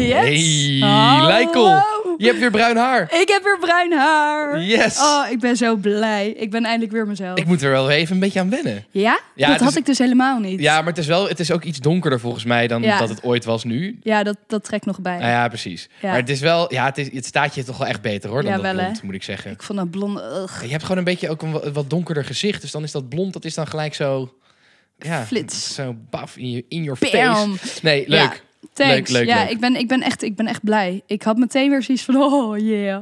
Yes. Hey. Je hebt weer bruin haar. Ik heb weer bruin haar. Yes. Oh, ik ben zo blij. Ik ben eindelijk weer mezelf. Ik moet er wel even een beetje aan wennen. Ja? Ja, dat het had is- ik dus helemaal niet. Ja, maar het is, wel, het is ook iets donkerder volgens mij dan Ja. dat het ooit was nu. Ja, dat, dat trekt nog bij. Nou ja, precies. Ja. Maar het is wel, ja, het, is, het staat je toch wel echt beter hoor dan Ja, dat wel, hè? blond, moet ik zeggen. Ik vond dat blonde... ugh. Je hebt gewoon een beetje ook een wat, wat donkerder gezicht, dus dan is dat blond, dat is dan gelijk zo, ja, Flits. zo baf in je in your Bam. face. Nee, leuk. Thanks. Leuk, leuk, ja, leuk. Ik, ben, ik, ben echt, ik ben echt blij. Ik had meteen weer zoiets van, oh yeah,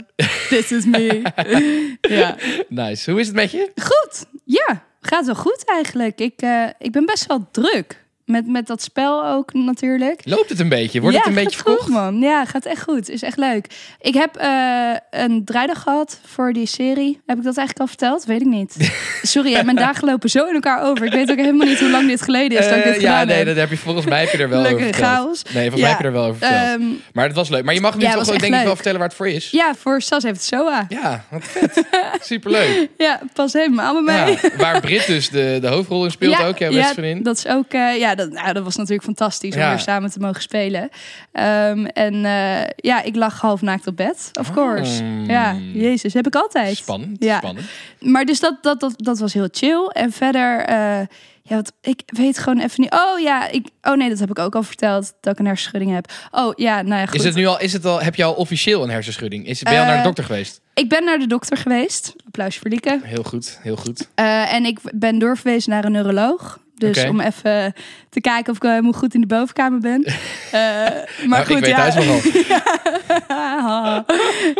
this is me. ja. Nice. Hoe is het met je? Goed, ja, gaat wel goed eigenlijk. Ik, eh, ik ben best wel druk. Met, met dat spel ook natuurlijk. Loopt het een beetje? Wordt ja, het een beetje gaat goed, verkocht? man. Ja, gaat echt goed. Is echt leuk. Ik heb eh, een draaidag gehad voor die serie. Heb ik dat eigenlijk al verteld? Weet ik niet. Sorry, mijn dagen lopen zo in elkaar over. Ik weet ook helemaal niet hoe lang dit geleden is dat ik dit Eh, ja, nee, heb. dat heb je volgens mij heb je er wel Lekker over verteld. chaos. Nee, volgens mij Ja, heb je er wel over verteld. Ehm, maar het was leuk. Maar je mag nu ja, toch denk ik wel vertellen waar het voor is? ja, voor Sas heeft het SOA. Ja, wat vet. Superleuk. Ja, pas helemaal bij mij. Ja, waar Brit dus de, de hoofdrol in speelt ook, jouw beste vriendin. dat is ook, eh, ja, dat, nou, dat was natuurlijk fantastisch om Ja. weer samen te mogen spelen. Ehm, en eh, ja, ik lag half naakt op bed, of course. Mm. Ja, jezus, heb ik altijd. Spannend, Ja. spannend. Maar dus dat, dat, dat, dat was heel chill. En verder, eh, ja, wat, ik weet gewoon even niet. Oh ja, ik, oh nee, dat heb ik ook al verteld, dat ik een hersenschudding heb. Oh ja, nou ja, goed. Is het nu al, is het al, heb je al officieel een hersenschudding? Is, ben je al Eh, naar de dokter geweest? Ik ben naar de dokter geweest. Applausje voor Lieke. Heel goed, heel goed. Eh, en ik ben doorverwezen naar een neuroloog. Dus om even te kijken of ik helemaal goed in de bovenkamer ben. Eh, maar Nou, goed, ik weet ja. thuis nogal.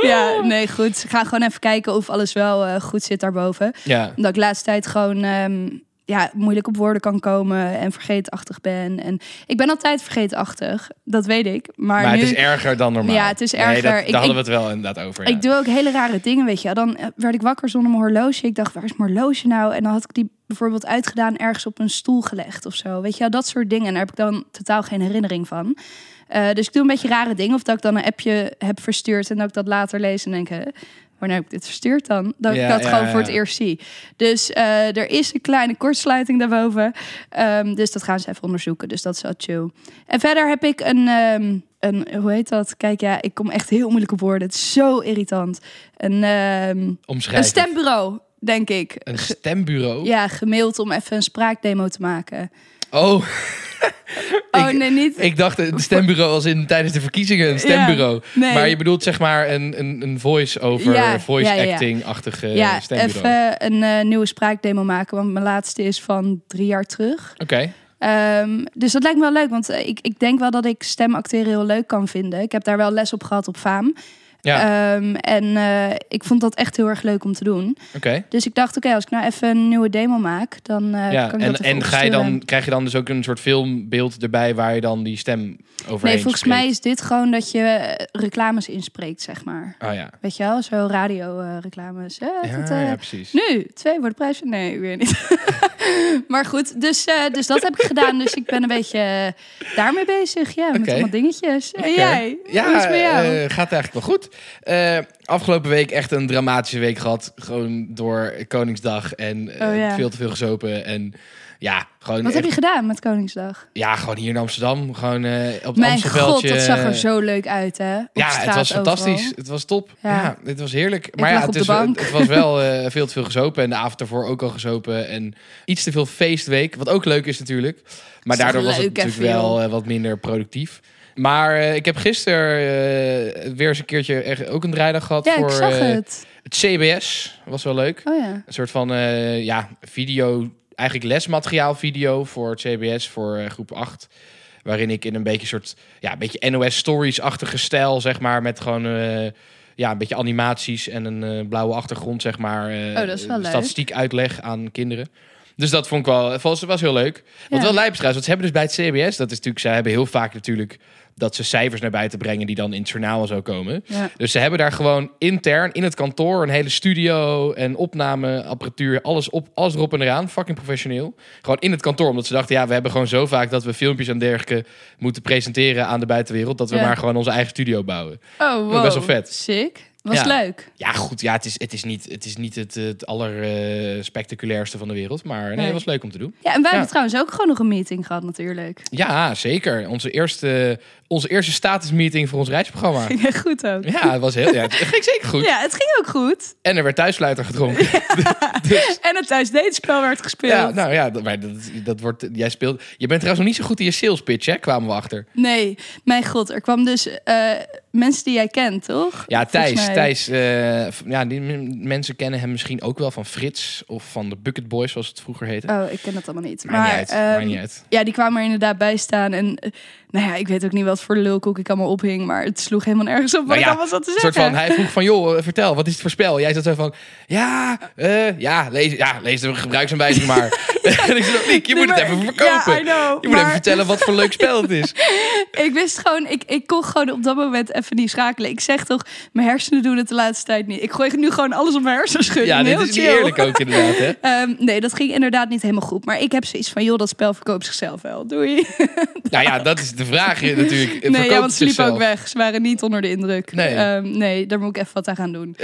ja, nee, goed. Ga gewoon even kijken of alles wel eh, goed zit daarboven. Ja, Dat ik de laatste tijd gewoon ehm, ja, moeilijk op woorden kan komen en vergeetachtig ben. En ik ben altijd vergeetachtig, dat weet ik. Maar, maar nu, het is erger dan normaal. Ja, het is Nee, erger. dat, daar Ik- hadden we het wel inderdaad over. Ja. ik doe ook hele rare dingen, weet je. wel. Dan eh, werd ik wakker zonder mijn horloge. Ik dacht, waar is mijn horloge nou? En dan had ik die bijvoorbeeld uitgedaan ergens op een stoel gelegd of zo. Weet je wel, dat soort dingen. En daar heb ik dan totaal geen herinnering van. Eh, dus ik doe een beetje rare dingen. Of dat ik dan een appje heb verstuurd en dat ik dat later lees en denk... hè, wanneer heb ik dit verstuurd dan? Dat Ja, ik dat ja, gewoon voor het eerst zie. Dus eh, er is een kleine kortsluiting daarboven. Ehm, dus dat gaan ze even onderzoeken. Dus dat is wel chill. En verder heb ik een... ehm, een, hoe heet dat? Kijk, ja, ik kom echt heel moeilijk op woorden. Het is zo irritant. Een, Omschrijf een stembureau, denk ik. Een stembureau? ja, gemaild om even een spraakdemo te maken. Oh, Oh, Ik- nee, niet. ik dacht een stembureau als in tijdens de verkiezingen een stembureau. nee. Maar je bedoelt zeg maar een, een, een voice-over, Ja, voice acting-achtige ja, stembureau. even een eh, nieuwe spraakdemo maken. Want mijn laatste is van drie jaar terug. Oké. Ehm, dus dat lijkt me wel leuk. Want eh, ik, ik denk wel dat ik stemacteren heel leuk kan vinden. Ik heb daar wel les op gehad op FAAM. Ja, Ehm, en eh, ik vond dat echt heel erg leuk om te doen. oké. Dus ik dacht, oké, als ik nou even een nieuwe demo maak, dan eh Ja, kan ik en, dat en ga je dan, krijg je dan dus ook een soort filmbeeld erbij waar je dan die stem overheen Nee, volgens spreekt? mij is dit gewoon dat je eh, reclames inspreekt, zeg maar. Oh ja. Weet je wel, zo radio-reclames. Ja, eh, ja, precies. Nu, twee voor de prijs. Nee, weer niet. maar goed, dus, dus dat heb ik gedaan. Dus ik ben een beetje daarmee bezig. Ja, met allemaal dingetjes. En jij? Ja, Hoe is het met jou? gaat eigenlijk wel goed. Eh, afgelopen week echt een dramatische week gehad. Gewoon door Koningsdag en eh, Oh, ja. veel te veel gezopen. En ja, gewoon Wat echt, heb je gedaan met Koningsdag? ja, gewoon hier in Amsterdam. Gewoon eh, op het Mijn Amstelveldje. god, dat zag er zo leuk uit, hè? Op Ja, het was fantastisch. overal. Het was top. Ja. Ja, het was heerlijk. Maar ja, het, is, het was wel veel te veel gezopen. En de avond ervoor ook al gezopen. En iets te veel feestweek. Wat ook leuk is natuurlijk. Maar daardoor was het natuurlijk wel wat minder productief. Maar eh, ik heb gisteren eh, weer eens een keertje echt ook een draaidag gehad Ja, voor ik zag eh, het. het CBS. Was wel leuk. Oh ja. Een soort van ja, video, eigenlijk lesmateriaal video voor het CBS voor groep 8. Waarin ik in een beetje soort, ja, een beetje NOS Stories-achtige stijl, zeg maar, met gewoon ja, een beetje animaties en een blauwe achtergrond, zeg maar. Oh, dat is wel leuk. Statistiek uitleg aan kinderen. Dus dat vond ik wel, was, was heel leuk. Wat Ja. wel lijp trouwens, want ze hebben dus bij het CBS, dat is natuurlijk, zij hebben heel vaak natuurlijk dat ze cijfers naar buiten brengen die dan in het journaal en zo komen. Ja. Dus ze hebben daar gewoon intern in het kantoor een hele studio en opnameapparatuur, alles, op, alles erop en eraan. Fucking professioneel. Gewoon in het kantoor, omdat ze dachten, ja, we hebben gewoon zo vaak dat we filmpjes en dergelijke moeten presenteren aan de buitenwereld, dat we Ja. maar gewoon onze eigen studio bouwen. Oh, wow. best wel vet. Sick. Was Ja. leuk. Ja, goed, ja, het is, het is niet het, is niet het, het allerspectaculairste van de wereld, maar nee, Nee. het was leuk om te doen. Ja, en wij Ja. hebben trouwens ook gewoon nog een meeting gehad natuurlijk. Ja, zeker. Onze eerste, onze eerste statusmeeting voor ons reisprogramma. Ging echt goed ook. Ja, het was heel. Ja, het ging zeker goed. Ja, het ging ook goed. En er werd thuisfluiter gedronken. dus, En het thuisdatespel werd gespeeld. ja, nou ja, dat, maar dat, dat wordt. Jij speelt. Je bent trouwens nog niet zo goed in je sales pitch, hè? Kwamen we achter. Nee, mijn god, er kwam dus eh, mensen die jij kent, toch? Ja, Thijs. Thijs eh, ja, die mensen kennen hem misschien ook wel van Frits of van de Bucket Boys, zoals het vroeger heette. Oh, ik ken dat allemaal niet. Maakt maar niet uit. ehm, niet uit. ja, die kwamen er inderdaad bij staan. En eh, nou ja, ik weet ook niet wat voor lulkoek ik allemaal ophing. Maar het sloeg helemaal nergens op wat Nou ik ja, allemaal zat te zeggen. soort van, hij vroeg van, joh, vertel, wat is het voor spel? Jij zat zo van, ja, eh, ja, lees, ja, lees de gebruiksaanwijzing maar. en ik zei, je Nee, moet het even verkopen. Know. je moet even vertellen wat voor leuk spel het is. ik wist gewoon, ik, ik kon gewoon op dat moment even niet schakelen. Ik zeg toch, mijn hersenen doen het de laatste tijd niet. Ik gooi nu gewoon alles op mijn hersenschudding. Ja, dit is niet eerlijk ook inderdaad, hè? Ehm, nee, dat ging inderdaad niet helemaal goed. Maar ik heb zoiets van, joh, dat spel verkoopt zichzelf wel. Doei. Nou ja, dat is de vraag eh, natuurlijk. Nee, ja, want ze liepen ook weg. Ze waren niet onder de indruk. Nee. Ehm, nee, daar moet ik even wat aan gaan doen.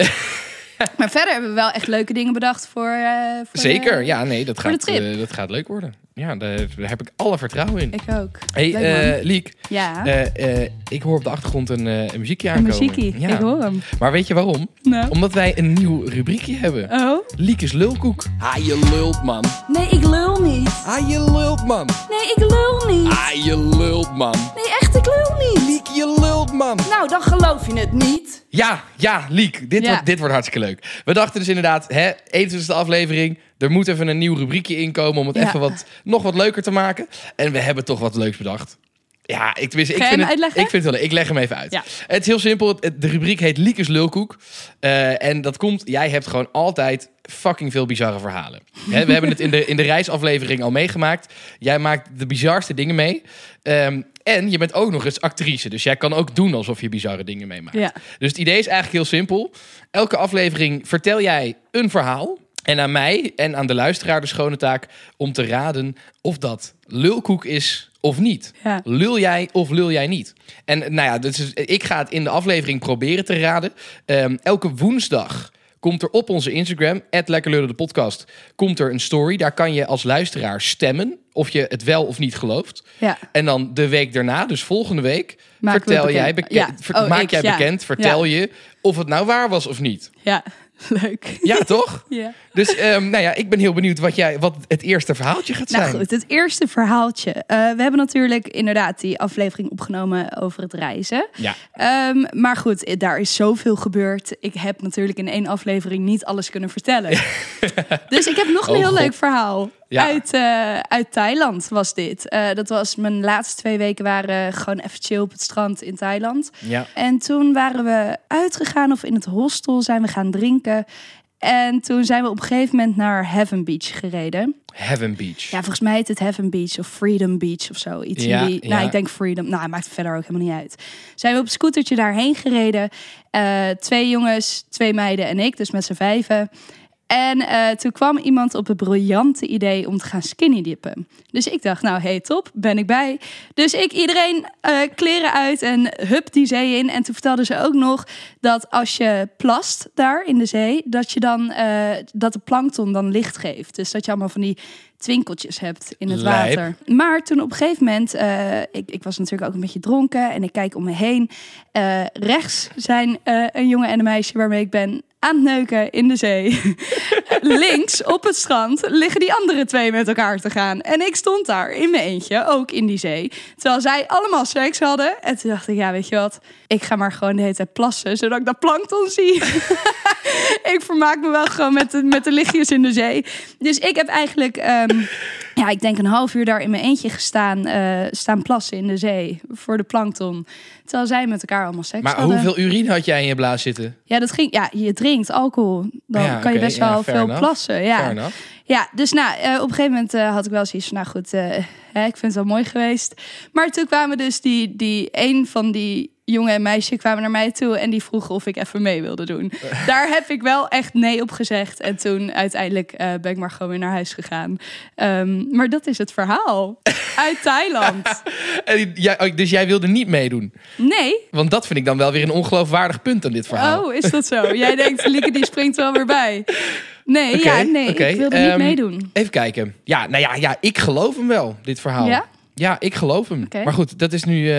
maar verder hebben we wel echt leuke dingen bedacht voor... eh, voor Zeker, de- ja, nee, dat gaat, eh, dat gaat leuk worden. Ja, daar, daar heb ik alle vertrouwen in. Ik ook. hey, eh. Liek, Ja, eh, eh, ik hoor op de achtergrond een, eh, een muziekje een aankomen. muziekie. Ja. Ik hoor hem. Maar weet je waarom? Nou. Omdat wij een nieuw rubriekje hebben. Oh? Liek is lulkoek. Ah, je lult, man. Nee, ik lul niet. Ah, je lult, man. Nee, ik lul niet. Ah, je lult, man. Nee, echt, ik lul niet. Liek, je lult, man. Nou, dan geloof je het niet. Ja, ja, Liek. Dit, Ja. Wordt, dit wordt hartstikke leuk. We dachten dus inderdaad, hè, 21ste aflevering. Er moet even een nieuw rubriekje inkomen om het Ja. even wat, nog wat leuker te maken. En we hebben toch wat leuks bedacht. Ja, ik, wist, ik, vind het, uitleggen? ik vind het wel leuk. Ik leg hem even uit. Ja. Het is heel simpel. De rubriek heet Liekes Lulkoek. Eh, en dat komt, jij hebt gewoon altijd fucking veel bizarre verhalen. Hè, we hebben het in de, in de reisaflevering al meegemaakt. Jij maakt de bizarste dingen mee. Ehm, en je bent ook nog eens actrice. Dus jij kan ook doen alsof je bizarre dingen meemaakt. Ja. Dus het idee is eigenlijk heel simpel. Elke aflevering vertel jij een verhaal. En aan mij en aan de luisteraar de schone taak om te raden of dat lulkoek is of niet. Ja. Lul jij of lul jij niet? En nou ja, dus ik ga het in de aflevering proberen te raden. Ehm, elke woensdag komt er op onze Instagram, @lekkerlullen de podcast, komt er een story. Daar kan je als luisteraar stemmen of je het wel of niet gelooft. Ja. En dan de week daarna, dus volgende week, Maken we vertel jij beke- Ja. Oh, maak ik, jij bekend, vertel je of het nou waar was of niet. Ja, leuk. Ja, toch? Ja. Dus ehm, nou ja, ik ben heel benieuwd wat, jij, wat het eerste verhaaltje gaat Nou zijn. goed, het eerste verhaaltje. Eh, we hebben natuurlijk inderdaad die aflevering opgenomen over het reizen. Ja. Ehm, maar goed, daar is zoveel gebeurd. Ik heb natuurlijk in één aflevering niet alles kunnen vertellen. dus ik heb nog een Oh, heel God. leuk verhaal. Ja. Uit, eh, uit Thailand was dit. Eh, dat was mijn laatste twee weken waren gewoon even chill op het strand in Thailand. Ja. En toen waren we uitgegaan of in het hostel zijn we gaan drinken. En toen zijn we op een gegeven moment naar Heaven Beach gereden. Heaven Beach. Ja, volgens mij heet het Heaven Beach of Freedom Beach of zo. Iets Ja, in die. ja. Nou, ik denk Freedom. Nou, maakt verder ook helemaal niet uit. Zijn we op scootertje daarheen gereden. Eh, twee jongens, twee meiden en ik, dus met z'n vijven. En eh, toen kwam iemand op het briljante idee om te gaan skinny dippen. Dus ik dacht, nou, hey, top, ben ik bij. Dus ik iedereen eh, kleren uit en hup die zee in. En toen vertelden ze ook nog dat als je plast daar in de zee, dat je dan eh, dat de plankton dan licht geeft. Dus dat je allemaal van die twinkeltjes hebt in het Lijp. water. Maar toen op een gegeven moment, ik, ik was natuurlijk ook een beetje dronken en ik kijk om me heen. Rechts zijn een jongen en een meisje waarmee ik ben aan het neuken in de zee. Links op het strand liggen die andere twee met elkaar te gaan. En ik stond daar in mijn eentje, ook in die zee. Terwijl zij allemaal seks hadden. En toen dacht ik, ja, weet je wat? Ik ga maar gewoon de hele tijd plassen, zodat ik dat plankton zie. ik vermaak me wel gewoon met de, met de lichtjes in de zee. Dus ik heb eigenlijk, ehm, ja, ik denk een half uur daar in mijn eentje gestaan, eh, staan plassen in de zee voor de plankton. Terwijl zij met elkaar allemaal seks Maar hadden. hoeveel urine had jij in je blaas zitten? Ja, dat ging. Ja, je drinkt alcohol, dan Ja, kan je best wel veel enough. plassen. Ja. Ja, dus nou, eh, op een gegeven moment eh, had ik wel zoiets van, nou goed, hè, ik vind het wel mooi geweest. Maar toen kwamen dus die, die een van die jongen en meisje kwamen naar mij toe en die vroegen of ik even mee wilde doen. Daar heb ik wel echt nee op gezegd. En toen uiteindelijk eh, ben ik maar gewoon weer naar huis gegaan. Ehm, maar dat is het verhaal. Uit Thailand. En jij- oh, dus jij wilde niet meedoen? Nee. Want dat vind ik dan wel weer een ongeloofwaardig punt aan dit verhaal. Oh, is dat zo? Jij denkt, Lieke die springt wel weer bij. Nee, ja, nee, ik wilde Ehm, niet meedoen. Even kijken. Ja, nou ja, ja, ik geloof hem wel, dit verhaal. Ja? Ja, ik geloof hem. Maar goed, dat is nu. eh,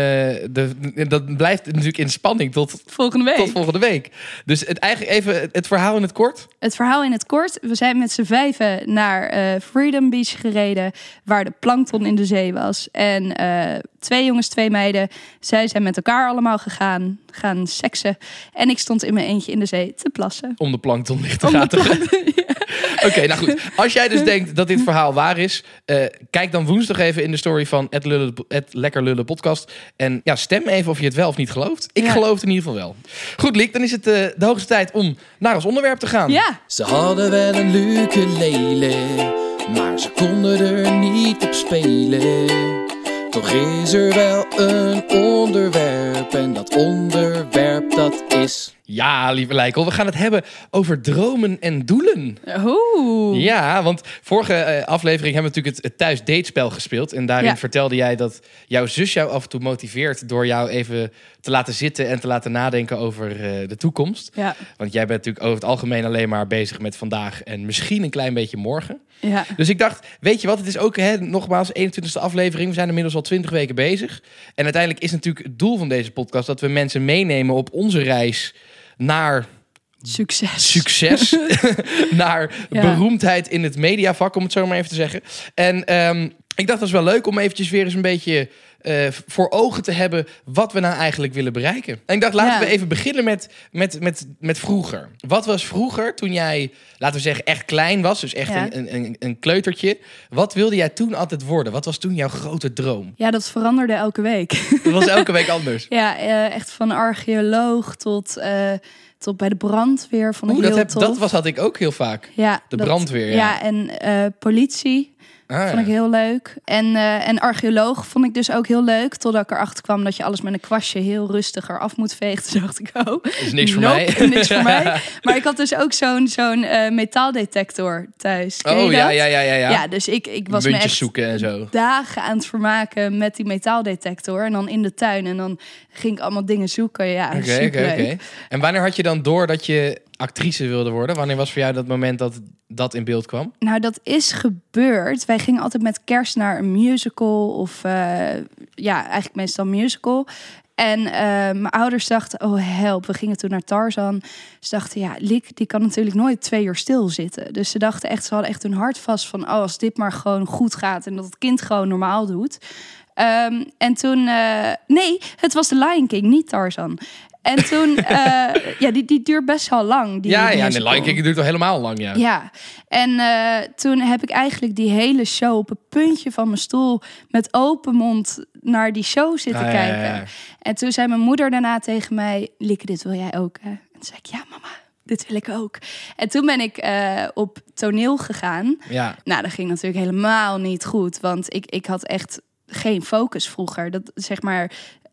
de, dat blijft natuurlijk in spanning tot, Volgende week. tot volgende week. Dus het, eigenlijk even het verhaal in het kort. Het verhaal in het kort. We zijn met z'n vijven naar eh, Freedom Beach gereden, waar de plankton in de zee was. En eh, twee jongens, twee meiden. Zij zijn met elkaar allemaal gegaan, gaan seksen. En ik stond in mijn eentje in de zee te plassen. Om de plankton licht te Om de Oké, nou goed. Als jij dus denkt dat dit verhaal waar is, eh, kijk dan woensdag even in de story van het, Lullen, het Lekker Lullen podcast. En ja, stem even of je het wel of niet gelooft. Ik Ja. geloof het in ieder geval wel. Goed, Liek, dan is het eh, de hoogste tijd om naar ons onderwerp te gaan. Ja, Ze hadden wel een ukulele, maar ze konden er niet op spelen. Toch is er wel een onderwerp en dat onderwerp dat is... Ja, lieve Lijkel, we gaan het hebben over dromen en doelen. Oeh. Ja, want vorige eh, aflevering hebben we natuurlijk het, thuis datespel gespeeld. En daarin Ja. vertelde jij dat jouw zus jou af en toe motiveert door jou even te laten zitten en te laten nadenken over eh, de toekomst. Ja, Want jij bent natuurlijk over het algemeen alleen maar bezig met vandaag en misschien een klein beetje morgen. ja. Dus ik dacht, weet je wat, het is ook hè, nogmaals 21ste aflevering. We zijn inmiddels al 20 weken bezig. En uiteindelijk is natuurlijk het doel van deze podcast dat we mensen meenemen op onze reis naar Succes. succes, naar Ja. beroemdheid in het mediavak, om het zo maar even te zeggen. En ehm, ik dacht dat is wel leuk om eventjes weer eens een beetje eh, voor ogen te hebben wat we nou eigenlijk willen bereiken. En ik dacht, laten Ja. we even beginnen met, met, met, met vroeger. Wat was vroeger toen jij, laten we zeggen, echt klein was, dus echt Ja. een, een, een kleutertje. Wat wilde jij toen altijd worden? Wat was toen jouw grote droom? Ja, dat veranderde elke week. Dat was elke week anders. Ja, eh, echt van archeoloog tot, eh, tot bij de brandweer. Oeh, dat, heel heb, dat was, had ik ook heel vaak. ja, de dat- brandweer, ja. Ja, en politie Ah, vond ik heel leuk. En, eh, en archeoloog vond ik dus ook heel leuk. Totdat ik erachter kwam dat je alles met een kwastje heel rustig eraf moet vegen. Toen dacht ik, oh, is niks voor nope, mij. niks voor mij. Maar ik had dus ook zo'n zo'n eh, metaaldetector thuis. Ken Oh ja, ja, ja, ja. ja. Ja, dus ik, ik was me echt zoeken en zo. dagen aan het vermaken met die metaaldetector. En dan in de tuin. En dan ging ik allemaal dingen zoeken. Ja, oké. En wanneer had je dan door dat je actrice wilde worden? Wanneer was voor jou dat moment dat dat in beeld kwam? Nou, dat is gebeurd. Wij gingen altijd met kerst naar een musical. Of eh, ja, eigenlijk meestal musical. En eh, mijn ouders dachten, oh help, we gingen toen naar Tarzan. Ze dachten, ja, Liek, die kan natuurlijk nooit twee uur stilzitten. Dus ze dachten echt, ze hadden echt hun hart vast van, oh, als dit maar gewoon goed gaat en dat het kind gewoon normaal doet. Ehm, en toen, eh, nee, het was de Lion King, niet Tarzan. En toen, eh, ja, die, die duurt best wel lang. Die ja, ja, de. Lion King duurt al helemaal lang, ja. Ja, en eh, toen heb ik eigenlijk die hele show op een puntje van mijn stoel met open mond naar die show zitten Ah, ja, ja, kijken. ja. En toen zei mijn moeder daarna tegen mij: Lieke, dit wil jij ook? Hè? En toen zei ik: Ja, mama, dit wil ik ook. En toen ben ik eh, op toneel gegaan. Ja. Nou, dat ging natuurlijk helemaal niet goed, want ik, ik had echt geen focus vroeger. Dat zeg maar.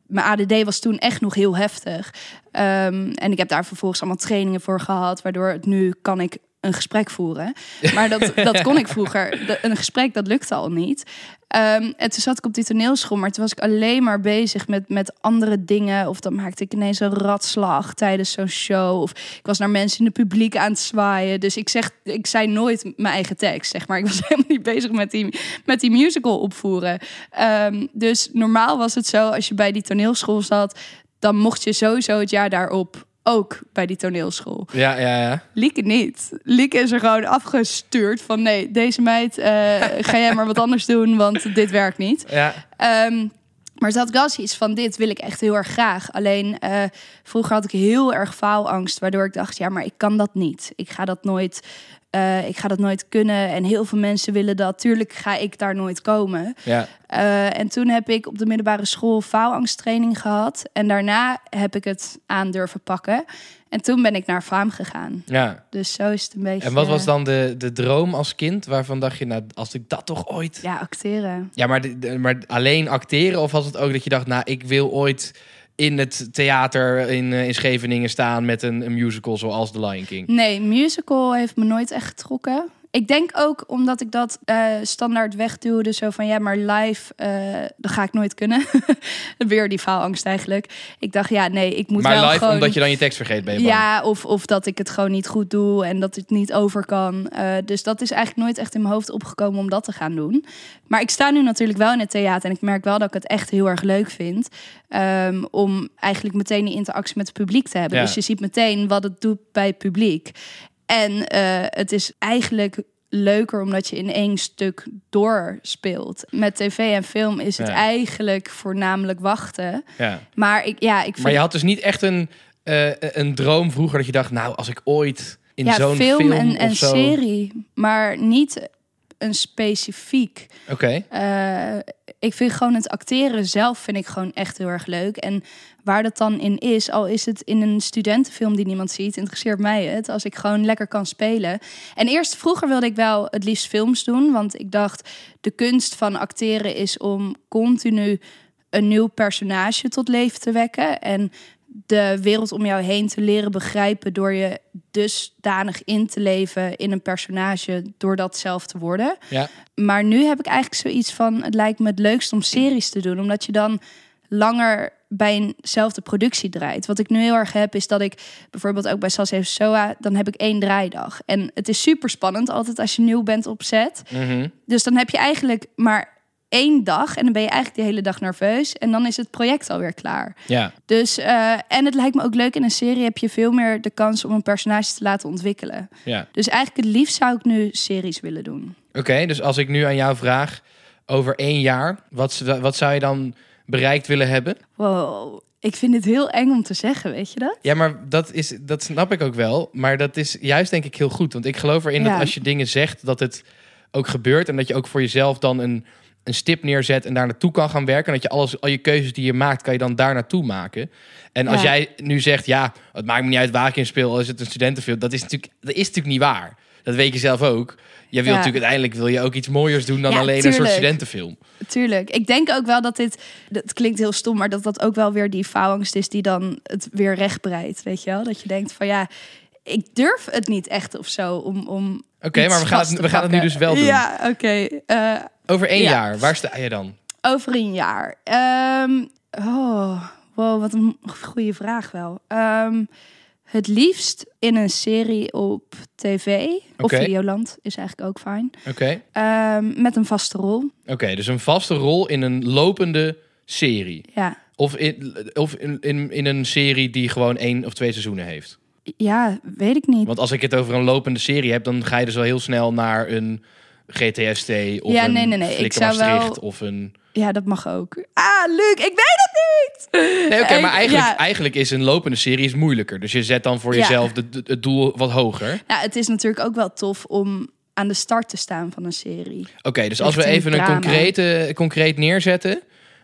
Mijn ADD was toen echt nog heel heftig. Ehm, en ik heb daar vervolgens allemaal trainingen voor gehad, waardoor het nu kan ik een gesprek voeren. Maar dat, dat kon ik vroeger. De- een gesprek, dat lukte al niet. Ehm, en toen zat ik op die toneelschool, maar toen was ik alleen maar bezig met, met andere dingen. Of dan maakte ik ineens een ratslag tijdens zo'n show. Of ik was naar mensen in het publiek aan het zwaaien. Dus ik, zeg, ik zei nooit mijn eigen tekst, zeg maar. Ik was helemaal niet bezig met die, met die musical opvoeren. Ehm, dus normaal was het zo, als je bij die toneelschool zat... dan mocht je sowieso het jaar daarop ook bij die toneelschool. Ja, ja, ja. Lieke niet. Lieke is er gewoon afgestuurd van nee, deze meid, eh, ga jij maar wat anders doen, want dit werkt niet. Ja, Ehm, maar ze had wel zoiets van dit wil ik echt heel erg graag. Alleen eh, vroeger had ik heel erg faalangst, waardoor ik dacht ja, maar ik kan dat niet. Ik ga dat nooit Eh, ik ga dat nooit kunnen. En heel veel mensen willen dat. Tuurlijk ga ik daar nooit komen. Ja. Eh, en toen heb ik op de middelbare school faalangsttraining gehad. En daarna heb ik het aan durven pakken. En toen ben ik naar faam gegaan. ja. Dus zo is het een beetje... En wat was dan de, de droom als kind? Waarvan dacht je, nou, als ik dat toch ooit... Ja, acteren. Ja, maar, maar alleen acteren? Of was het ook dat je dacht, nou, ik wil ooit in het theater in, eh, in Scheveningen staan met een, een musical zoals The Lion King? Nee, musical heeft me nooit echt getrokken. Ik denk ook omdat ik dat eh, standaard wegduwde. Zo van, ja, maar live, eh, dat ga ik nooit kunnen. Weer die faalangst eigenlijk. Ik dacht, ja, nee, ik moet maar wel live gewoon... omdat je dan je tekst vergeet, ben je bang? Ja, of, of dat ik het gewoon niet goed doe en dat het niet over kan. Eh, dus dat is eigenlijk nooit echt in mijn hoofd opgekomen om dat te gaan doen. Maar ik sta nu natuurlijk wel in het theater en ik merk wel dat ik het echt heel erg leuk vind. ehm, om eigenlijk meteen die interactie met het publiek te hebben. Ja. Dus je ziet meteen wat het doet bij het publiek. En eh, het is eigenlijk leuker omdat je in één stuk doorspeelt. Met tv en film is het Ja. eigenlijk voornamelijk wachten. Ja. Maar ik, ja, ik vind Maar je had dus niet echt een, eh, een droom vroeger dat je dacht, nou, als ik ooit in ja, zo'n film, film, en, of en zo... serie, maar niet een specifiek. Oké, Eh, ik vind gewoon het acteren zelf vind ik gewoon echt heel erg leuk. En waar dat dan in is, al is het in een studentenfilm die niemand ziet, interesseert mij het. Als ik gewoon lekker kan spelen. En eerst vroeger wilde ik wel het liefst films doen, want ik dacht de kunst van acteren is om continu een nieuw personage tot leven te wekken en de wereld om jou heen te leren begrijpen door je dusdanig in te leven in een personage door dat zelf te worden. ja. Maar nu heb ik eigenlijk zoiets van: het lijkt me het leukst om series te doen, omdat je dan langer bij eenzelfde productie draait. Wat ik nu heel erg heb, is dat ik bijvoorbeeld ook bij Sas heeft Soa, dan heb ik één draaidag. En het is super spannend altijd als je nieuw bent op set. Mhm. Dus dan heb je eigenlijk maar één dag en dan ben je eigenlijk de hele dag nerveus en dan is het project alweer klaar. ja. Dus eh, en het lijkt me ook leuk in een serie heb je veel meer de kans om een personage te laten ontwikkelen. ja. Dus eigenlijk het liefst zou ik nu series willen doen. Oké, dus als ik nu aan jou vraag, over één jaar, wat, wat zou je dan bereikt willen hebben? Wow, ik vind het heel eng om te zeggen, weet je dat? Ja, maar dat, is, dat snap ik ook wel. Maar dat is juist denk ik heel goed. Want ik geloof erin Ja. dat als je dingen zegt, dat het ook gebeurt. En dat je ook voor jezelf dan een, een stip neerzet en daar naartoe kan gaan werken. En dat je alles, al je keuzes die je maakt, kan je dan daar naartoe maken. En als Ja. jij nu zegt, ja, het maakt me niet uit waar ik in speel, al is het een studentenfilm. Dat is natuurlijk, dat is natuurlijk niet waar. Dat weet je zelf ook. Je wil Ja. natuurlijk uiteindelijk wil je ook iets mooiers doen dan Ja, alleen een soort studentenfilm. Tuurlijk. Ik denk ook wel dat dit, dat klinkt heel stom, maar dat dat ook wel weer die faalangst is die dan het weer rechtbreidt, weet je wel? Dat je denkt van ja, ik durf het niet echt of zo om. om Oké, maar we gaan, het, we gaan het nu dus wel doen. Ja, oké. Eh, Over één Ja. jaar, waar sta je dan? over een jaar. Ehm, oh, wow, wat een goede vraag wel. Ehm, het liefst in een serie op tv of. Videoland is eigenlijk ook fijn. Oké. Ehm, met een vaste rol. Oké, dus een vaste rol in een lopende serie. Ja, Of in, of in, in, in een serie die gewoon één of twee seizoenen heeft. Ja weet ik niet. Want als ik het over een lopende serie heb, dan ga je dus al heel snel naar een GTST of Ja, een nee, nee, nee. Ik zou wel- of een... Ja, dat mag ook. Ah, Luc, ik weet het niet! Nee, oké, maar eigenlijk, ja. eigenlijk is een lopende serie is moeilijker. Dus je zet dan voor Ja. jezelf de, de- het doel wat hoger. Ja, het is natuurlijk ook wel tof om aan de start te staan van een serie. Oké, dus als we even een drama. concrete, concreet neerzetten.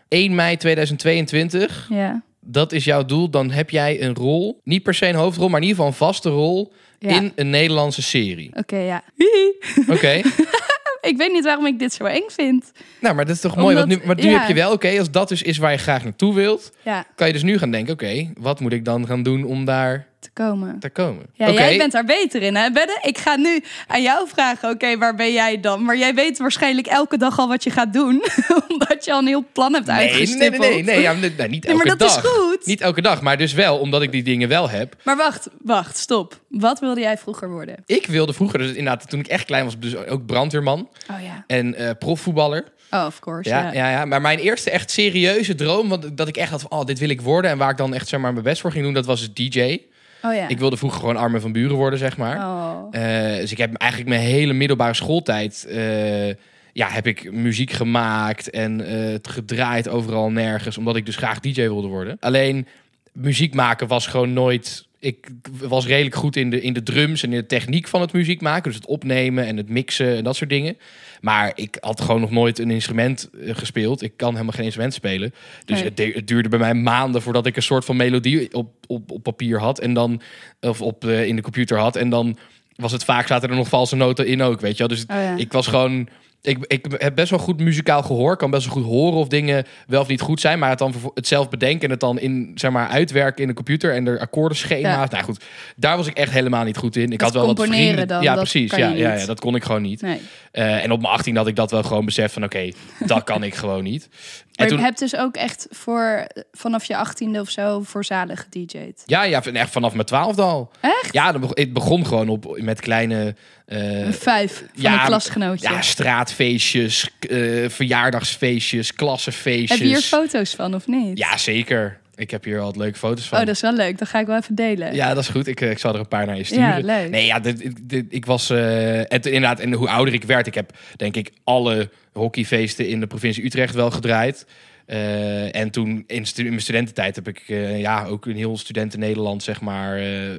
1 mei 2022, Ja. Dat is jouw doel. Dan heb jij een rol, niet per se een hoofdrol, maar in ieder geval een vaste rol Ja. in een Nederlandse serie. Oké, ja. Oké, ik weet niet waarom ik dit zo eng vind. nou, maar dat is toch mooi. Want nu, maar nu ja. heb je wel, oké, als dat dus is waar je graag naartoe wilt, Ja, kan je dus nu gaan denken, oké, wat moet ik dan gaan doen om daar te komen. te komen? Ja, jij bent daar beter in, hè, Benne? Ik ga nu aan jou vragen, oké, waar ben jij dan? Maar jij weet waarschijnlijk elke dag al wat je gaat doen. omdat je al een heel plan hebt Nee, nee, nee, uitgestippeld. nee, nee, ja, nee, nee, niet Nee, elke maar dat dag. is goed. Niet elke dag, maar dus wel, omdat ik die dingen wel heb. Maar wacht, wacht, stop. Wat wilde jij vroeger worden? Ik wilde vroeger, dus inderdaad, toen ik echt klein was, dus ook brandweerman Oh ja. en eh, profvoetballer. Oh, of course, Ja, ja. ja. Ja, maar mijn eerste echt serieuze droom, want dat ik echt had van, oh, dit wil ik worden. En waar ik dan echt zeg maar mijn best voor ging doen, dat was dus DJ. Oh ja. Ik wilde vroeger gewoon Armen van Buren worden, zeg maar. Oh. Eh, dus ik heb eigenlijk mijn hele middelbare schooltijd, eh, ja, heb ik muziek gemaakt en eh, het gedraaid overal nergens, omdat ik dus graag DJ wilde worden. Alleen muziek maken was gewoon nooit. ik was redelijk goed in de, in de drums en in de techniek van het muziek maken. Dus het opnemen en het mixen en dat soort dingen. Maar ik had gewoon nog nooit een instrument eh, gespeeld. Ik kan helemaal geen instrument spelen. Dus Nee. het, de- het duurde bij mij maanden voordat ik een soort van melodie op, op, op papier had. En dan, of op, eh, in de computer had. En dan was het vaak, zaten er nog valse noten in ook, weet je wel. Dus Oh ja. ik was gewoon... Ik, ik heb best wel goed muzikaal gehoor. Kan best wel goed horen of dingen wel of niet goed zijn. Maar het dan het zelf bedenken en het dan in, zeg maar, uitwerken in de computer. En er akkoordenschema's. Nou goed, daar was ik echt helemaal niet goed in. Ik Dat had wel wat vrienden. dan, ja, dat precies. Ja, ja, ja, dat kon ik gewoon niet. Nee. Eh, en op mijn 18 had ik dat wel gewoon beseft van oké, dat kan ik gewoon niet. Maar toen, je hebt dus ook echt voor vanaf je achttiende of zo voor zalen gedj'd. ja, ja, echt vanaf mijn twaalfde al. Echt? Ja, dan begon- het begon gewoon op, met kleine eh, vijf van ja, een klasgenootje. ja, straatfeestjes, eh, verjaardagsfeestjes, klassenfeestjes. Heb je hier foto's van of niet? Ja, zeker. Ik heb hier al wat leuke foto's van. Oh, dat is wel leuk. Dan ga ik wel even delen. Ja, dat is goed. Ik, eh, ik zal er een paar naar je sturen. Ja, leuk. Nee, ja, dit, dit- dit- ik was... en toen inderdaad, en hoe ouder ik werd... Ik heb, denk ik, alle hockeyfeesten in de provincie Utrecht wel gedraaid. Eh, en toen, in, stu- in mijn studententijd... heb ik ja, ook een heel studenten Nederland, zeg maar,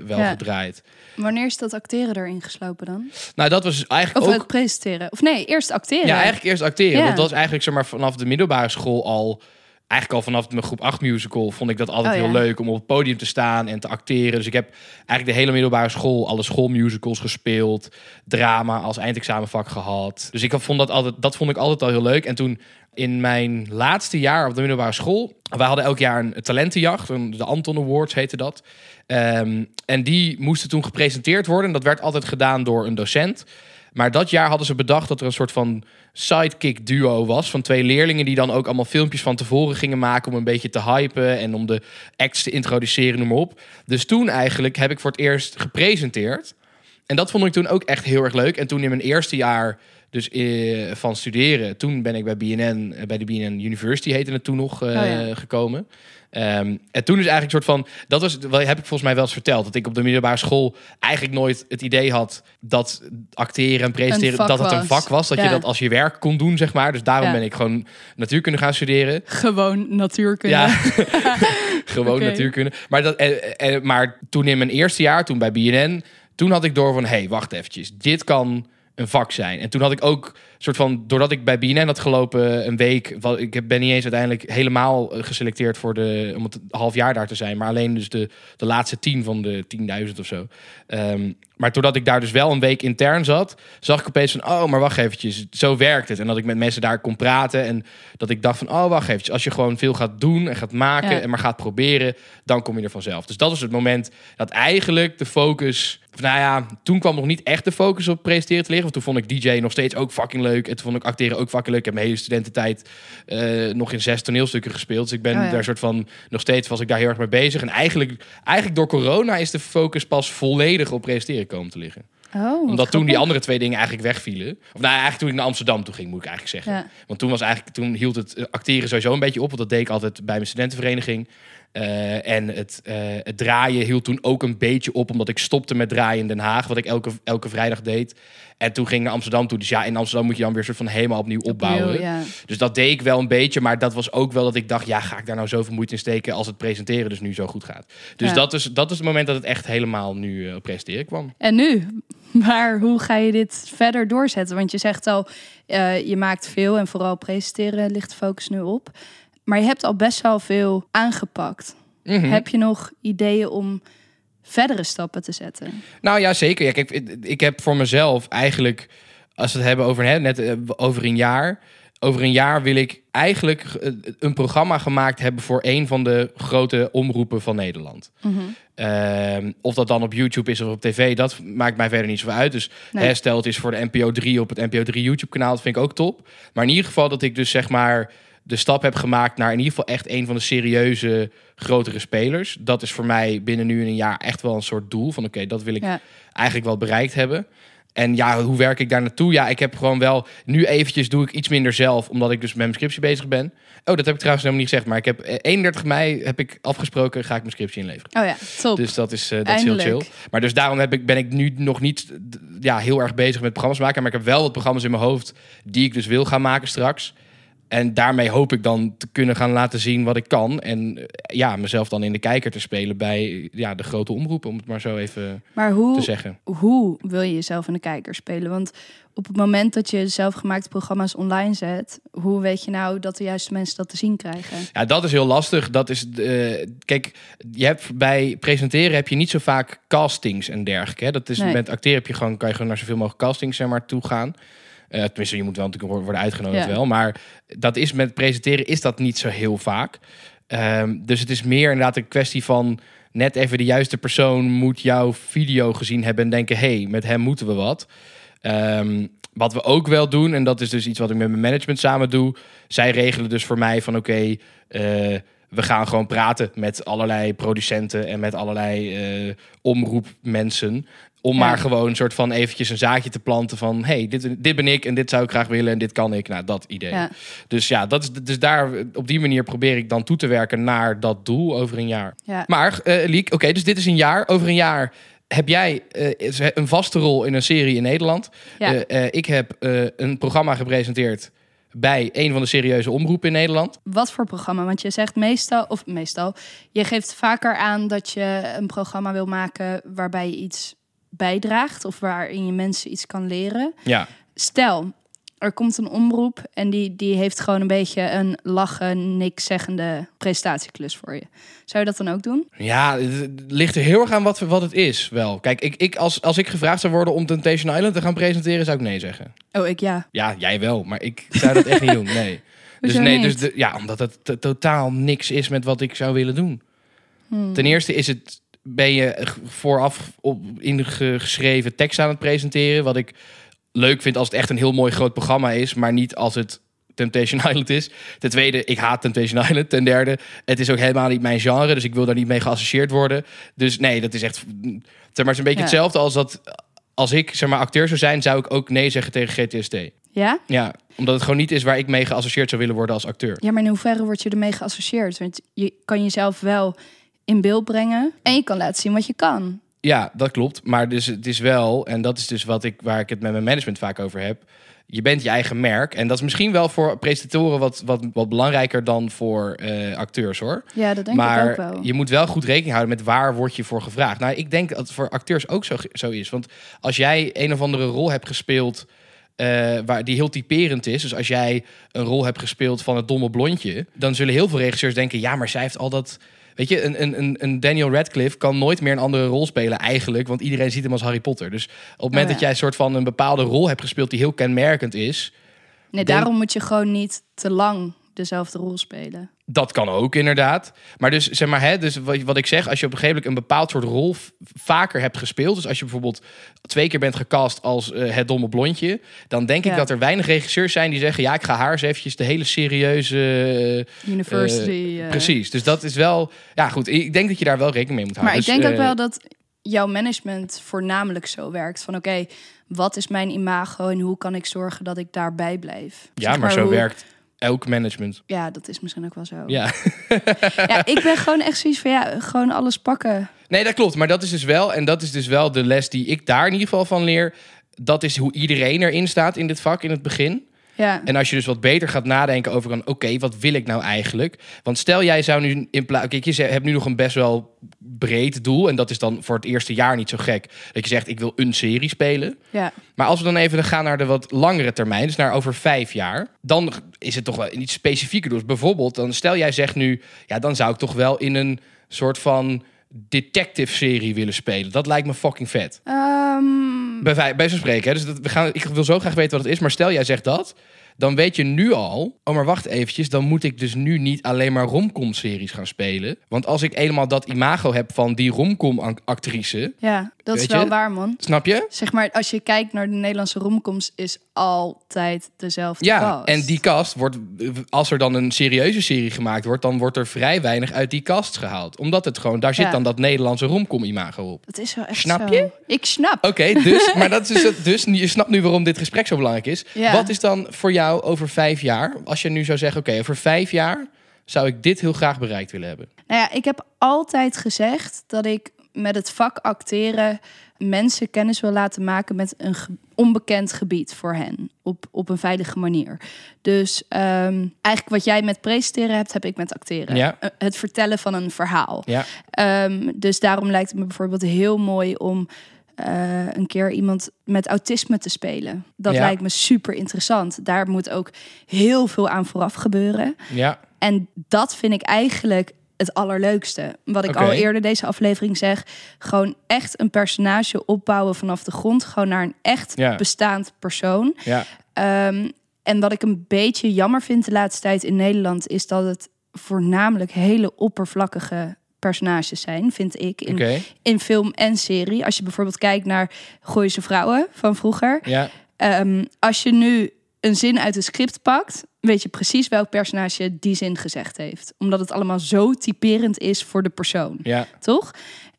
wel Ja. gedraaid. Wanneer is dat acteren erin geslopen dan? Nou, dat was eigenlijk Of ook... het presenteren? Of nee, eerst acteren. Ja, eigenlijk eerst acteren. Ja. Dat was eigenlijk zeg maar, vanaf de middelbare school al... Eigenlijk al vanaf mijn groep 8 musical vond ik dat altijd Oh, heel ja. leuk om op het podium te staan en te acteren. Dus ik heb eigenlijk de hele middelbare school alle schoolmusicals gespeeld, drama als eindexamenvak gehad. Dus ik vond dat altijd, dat vond ik altijd al heel leuk. En toen in mijn laatste jaar op de middelbare school, wij hadden elk jaar een talentenjacht, de Anton Awards heette dat. Ehm, en die moesten toen gepresenteerd worden. En dat werd altijd gedaan door een docent. Maar dat jaar hadden ze bedacht dat er een soort van sidekick duo was. Van twee leerlingen die dan ook allemaal filmpjes van tevoren gingen maken. Om een beetje te hypen en om de acts te introduceren, noem maar op. Dus toen eigenlijk heb ik voor het eerst gepresenteerd. En dat vond ik toen ook echt heel erg leuk. En toen in mijn eerste jaar dus eh, van studeren, toen ben ik bij BNN, eh, bij de BNN University heette het toen nog, eh, Oh ja. gekomen. Ehm, en toen is eigenlijk een soort van, dat was, wel heb ik volgens mij wel eens verteld, dat ik op de middelbare school eigenlijk nooit het idee had dat acteren en presenteren, dat het een vak was, dat je dat als je werk kon doen, zeg maar. Dus daarom Ja. ben ik gewoon natuurkunde gaan studeren. Gewoon natuurkunde. Ja, gewoon Oké. natuurkunde. Maar, dat, maar toen in mijn eerste jaar, toen bij BNN, toen had ik door van, hé, hey, wacht eventjes, dit kan een vak zijn. En toen had ik ook soort van, doordat ik bij BNN had gelopen een week, wat, ik heb- ben niet eens uiteindelijk helemaal eh, geselecteerd voor de, om het half jaar daar te zijn, maar alleen dus de, de laatste tien van de 10.000 of zo. Ehm, maar doordat ik daar dus wel een week intern zat, zag ik opeens van, oh, maar wacht eventjes, zo werkt het. En dat ik met mensen daar kon praten en dat ik dacht van, oh, wacht eventjes, als je gewoon veel gaat doen en gaat maken Ja. en maar gaat proberen, dan kom je er vanzelf. Dus dat was het moment dat eigenlijk de focus, nou ja, toen kwam nog niet echt de focus op presenteren te liggen. Want toen vond ik DJ nog steeds ook fucking leuk. En toen vond ik acteren ook fucking leuk. Ik heb mijn hele studententijd eh, nog in zes toneelstukken gespeeld. Dus ik ben Oh ja. daar soort van, nog steeds was ik daar heel erg mee bezig. En eigenlijk, eigenlijk door corona is de focus pas volledig op presenteren komen te liggen. Oh, Omdat toen die andere twee dingen eigenlijk wegvielen. Of nou, eigenlijk toen ik naar Amsterdam toe ging, moet ik eigenlijk zeggen. Ja. Want toen was eigenlijk, toen hield het eh, acteren sowieso een beetje op. Want dat deed ik altijd bij mijn studentenvereniging. Eh, en het, eh, het draaien hield toen ook een beetje op, omdat ik stopte met draaien in Den Haag, wat ik elke, elke vrijdag deed. En toen ging ik naar Amsterdam toe. Dus ja, in Amsterdam moet je dan weer soort van helemaal opnieuw opbouwen. Opnieuw, ja. Dus dat deed ik wel een beetje, maar dat was ook wel dat ik dacht, ja, ga ik daar nou zoveel moeite in steken als het presenteren dus nu zo goed gaat. Dus Ja. dat, is, dat is het moment dat het echt helemaal nu eh, op presenteren kwam. En nu? Maar hoe ga je dit verder doorzetten? Want je zegt al, je maakt veel en vooral presenteren ligt de focus nu op. Maar je hebt al best wel veel aangepakt. Mhm. Heb je nog ideeën om verdere stappen te zetten? Nou ja, zeker. Ja, kijk, ik- ik heb voor mezelf eigenlijk, als we het hebben over hè, net eh, over een jaar. Over een jaar wil ik eigenlijk eh, een programma gemaakt hebben voor een van de grote omroepen van Nederland. Ehm, of dat dan op YouTube is of op tv, dat maakt mij verder niet zoveel uit. Dus Nee. hè, stel het is voor de NPO 3 op het NPO 3 YouTube kanaal, dat vind ik ook top. Maar in ieder geval dat ik dus zeg maar de stap heb gemaakt naar in ieder geval echt een van de serieuze grotere spelers. Dat is voor mij binnen nu in een jaar echt wel een soort doel van oké, dat wil ik Ja. eigenlijk wel bereikt hebben. En ja, hoe werk ik daar naartoe? Ja, ik heb gewoon wel... Nu eventjes doe ik iets minder zelf, omdat ik dus met mijn scriptie bezig ben. Oh, dat heb ik trouwens helemaal niet gezegd. Maar ik heb eh, 31 mei heb ik afgesproken, ga ik mijn scriptie inleveren. Oh ja, top. Dus dat is, eh, dat is heel chill. Maar dus daarom heb ik, ben ik nu nog niet ja, heel erg bezig met programma's maken. Maar ik heb wel wat programma's in mijn hoofd die ik dus wil gaan maken straks. En daarmee hoop ik dan te kunnen gaan laten zien wat ik kan. En eh, ja, mezelf dan in de kijker te spelen bij ja, de grote omroepen, om het maar zo even Maar te hoe, zeggen. hoe wil je jezelf in de kijker spelen? Want op het moment dat je zelfgemaakte programma's online zet, hoe weet je nou dat de juiste mensen dat te zien krijgen? Ja, dat is heel lastig. Dat is, eh, kijk, je hebt bij presenteren heb je niet zo vaak castings en dergelijke. Hè? Dat is Nee. met acteren heb je gewoon kan je gewoon naar zoveel mogelijk castings zeg maar toe gaan. Eh, tenminste, je moet wel natuurlijk worden- uitgenodigd Ja. wel, maar dat is met presenteren is dat niet zo heel vaak. Ehm, dus het is meer inderdaad een kwestie van net even de juiste persoon moet jouw video gezien hebben en denken, hey, met hem moeten we wat. Ehm, wat we ook wel doen, en dat is dus iets wat ik met mijn management samen doe. Zij regelen dus voor mij van oké, eh, we gaan gewoon praten met allerlei producenten en met allerlei eh, omroepmensen. Om Ja. maar gewoon een soort van eventjes een zaadje te planten van... hey, dit, dit ben ik en dit zou ik graag willen en dit kan ik. Nou, dat idee. Ja. Dus ja, dat is, dus daar, op die manier probeer ik dan toe te werken naar dat doel over een jaar. Ja. Maar, eh Liek, oké, dus dit is een jaar. Over een jaar heb jij eh, een vaste rol in een serie in Nederland. Ja. Eh, ik heb een programma gepresenteerd bij een van de serieuze omroepen in Nederland. Wat voor programma? Want je zegt meestal, of meestal, je geeft vaker aan dat je een programma wil maken waarbij je iets bijdraagt of waarin je mensen iets kan leren. Ja, Stel, er komt een omroep en die, die heeft gewoon een beetje een lachen, niks zeggende presentatieklus voor je. Zou je dat dan ook doen? ja het ligt er heel erg aan wat, wat het is wel. Kijk, ik, ik, als, als ik gevraagd zou worden om Temptation Island te gaan presenteren, zou ik nee zeggen. Oh, ik ja. Ja, jij wel, maar ik zou dat echt niet doen, nee. Dus Hoezo nee, dus de, ja, omdat het totaal niks is met wat ik zou willen doen. Hmm. Ten eerste is het, ben je vooraf op ingeschreven tekst aan het presenteren. Wat ik leuk vind als het echt een heel mooi groot programma is, maar niet als het Temptation Island is. Ten tweede, ik haat Temptation Island. Ten derde, het is ook helemaal niet mijn genre, dus ik wil daar niet mee geassocieerd worden. Dus nee, dat is echt, zeg maar, het is een beetje Ja. hetzelfde als dat. Als ik zeg maar acteur zou zijn, zou ik ook nee zeggen tegen GTST. Ja? Ja, omdat het gewoon niet is waar ik mee geassocieerd zou willen worden als acteur. Ja, maar in hoeverre word je ermee geassocieerd? Want je kan jezelf wel in beeld brengen en je kan laten zien wat je kan. Ja, dat klopt. Maar dus, het is wel, en dat is dus wat ik, waar ik het met mijn management vaak over heb. Je bent je eigen merk. En dat is misschien wel voor presentatoren wat, wat, wat belangrijker dan voor eh, acteurs hoor. Ja, dat denk ik maar ook wel. je moet wel goed rekening houden met waar word je voor gevraagd. Nou, ik denk dat het voor acteurs ook zo, zo is. Want als jij een of andere rol hebt gespeeld eh, waar, die heel typerend is. Dus als jij een rol hebt gespeeld van het domme blondje... dan zullen heel veel regisseurs denken... ja, maar zij heeft al dat... Weet je, een, een- een, Daniel Radcliffe kan nooit meer een andere rol spelen eigenlijk... want iedereen ziet hem als Harry Potter. Dus op het moment Oh ja. dat jij een soort van een bepaalde rol hebt gespeeld... die heel kenmerkend is... Nee, denk- daarom moet je gewoon niet te lang dezelfde rol spelen. Dat kan ook inderdaad. Maar dus zeg maar, hè, dus wat, wat ik zeg, als je op een gegeven moment een bepaald soort rol vaker hebt gespeeld. Dus als je bijvoorbeeld twee keer bent gecast als eh, het domme blondje, dan denk ik dat er weinig regisseurs zijn die zeggen: ja, ik ga haar eens eventjes de hele serieuze. eh, University. eh. Precies. Dus dat is wel. Ja, goed. Ik denk dat je daar wel rekening mee moet Maar houden. ik denk Dus, ook eh, wel dat jouw management voornamelijk zo werkt. Van oké, wat is mijn imago en hoe kan ik zorgen dat ik daarbij blijf? Ja, Zeg maar zo hoe- werkt elk management. Ja, dat is misschien ook wel zo. Ja. Ja, ik ben gewoon echt zoiets van ja, gewoon alles pakken. Nee, dat klopt. Maar dat is dus wel, en dat is dus wel de les die ik daar in ieder geval van leer. Dat is hoe iedereen erin staat in dit vak in het begin. Ja, En als je dus wat beter gaat nadenken over een, oké, wat wil ik nou eigenlijk? Want stel jij zou nu in plaats, kijk, je hebt nu nog een best wel breed doel en dat is dan voor het eerste jaar niet zo gek. Dat je zegt, ik wil een serie spelen. ja. Maar als we dan even gaan naar de wat langere termijn, dus naar over vijf jaar, dan is het toch wel iets specifieker. Dus bijvoorbeeld, dan stel jij zegt nu, ja, dan zou ik toch wel in een soort van detective-serie willen spelen. Dat lijkt me fucking vet. Ehm, Bij, bij spreken. Dus dat, we gaan, ik wil zo graag weten wat het is. Maar stel jij zegt dat. Dan weet je nu al. Oh, maar wacht eventjes. Dan moet ik dus nu niet alleen maar romcom-series gaan spelen. Want als ik eenmaal dat imago heb van die romcom-actrice. ja, dat is wel je? waar, man. Snap je? Zeg maar, als je kijkt naar de Nederlandse romcoms, is altijd dezelfde Ja, cast. en die cast wordt. Als er dan een serieuze serie gemaakt wordt. dan wordt er vrij weinig uit die cast gehaald. Omdat het gewoon. Daar zit Ja. dan dat Nederlandse romcom-imago op. Dat is wel echt Snap zo. je? Ik snap. Oké, dus, maar dat is dus, het- dus je snapt nu waarom dit gesprek zo belangrijk is. Ja. Wat is dan voor jou over vijf jaar, als je nu zou zeggen, oké, over vijf jaar zou ik dit heel graag bereikt willen hebben? Nou ja, ik heb altijd gezegd dat ik met het vak acteren mensen kennis wil laten maken met een ge- onbekend gebied voor hen. Op, op een veilige manier. Dus ehm, eigenlijk wat jij met presenteren hebt, heb ik met acteren. Ja. Eh, Het vertellen van een verhaal. Ja, Ehm, dus daarom lijkt het me bijvoorbeeld heel mooi om eh, een keer iemand met autisme te spelen. Dat Ja. lijkt me super interessant. Daar moet ook heel veel aan vooraf gebeuren. ja, En dat vind ik eigenlijk het allerleukste. Wat ik al eerder deze aflevering zeg. Gewoon echt een personage opbouwen vanaf de grond. Gewoon naar een echt Ja. bestaand persoon. ja. Ehm, en wat ik een beetje jammer vind de laatste tijd in Nederland... is dat het voornamelijk hele oppervlakkige personages zijn, vind ik. In, in film en serie. Als je bijvoorbeeld kijkt naar Gooise Vrouwen van vroeger. Ja, Ehm, als je nu een zin uit het script pakt, weet je precies welk personage die zin gezegd heeft. Omdat het allemaal zo typerend is voor de persoon, ja, toch?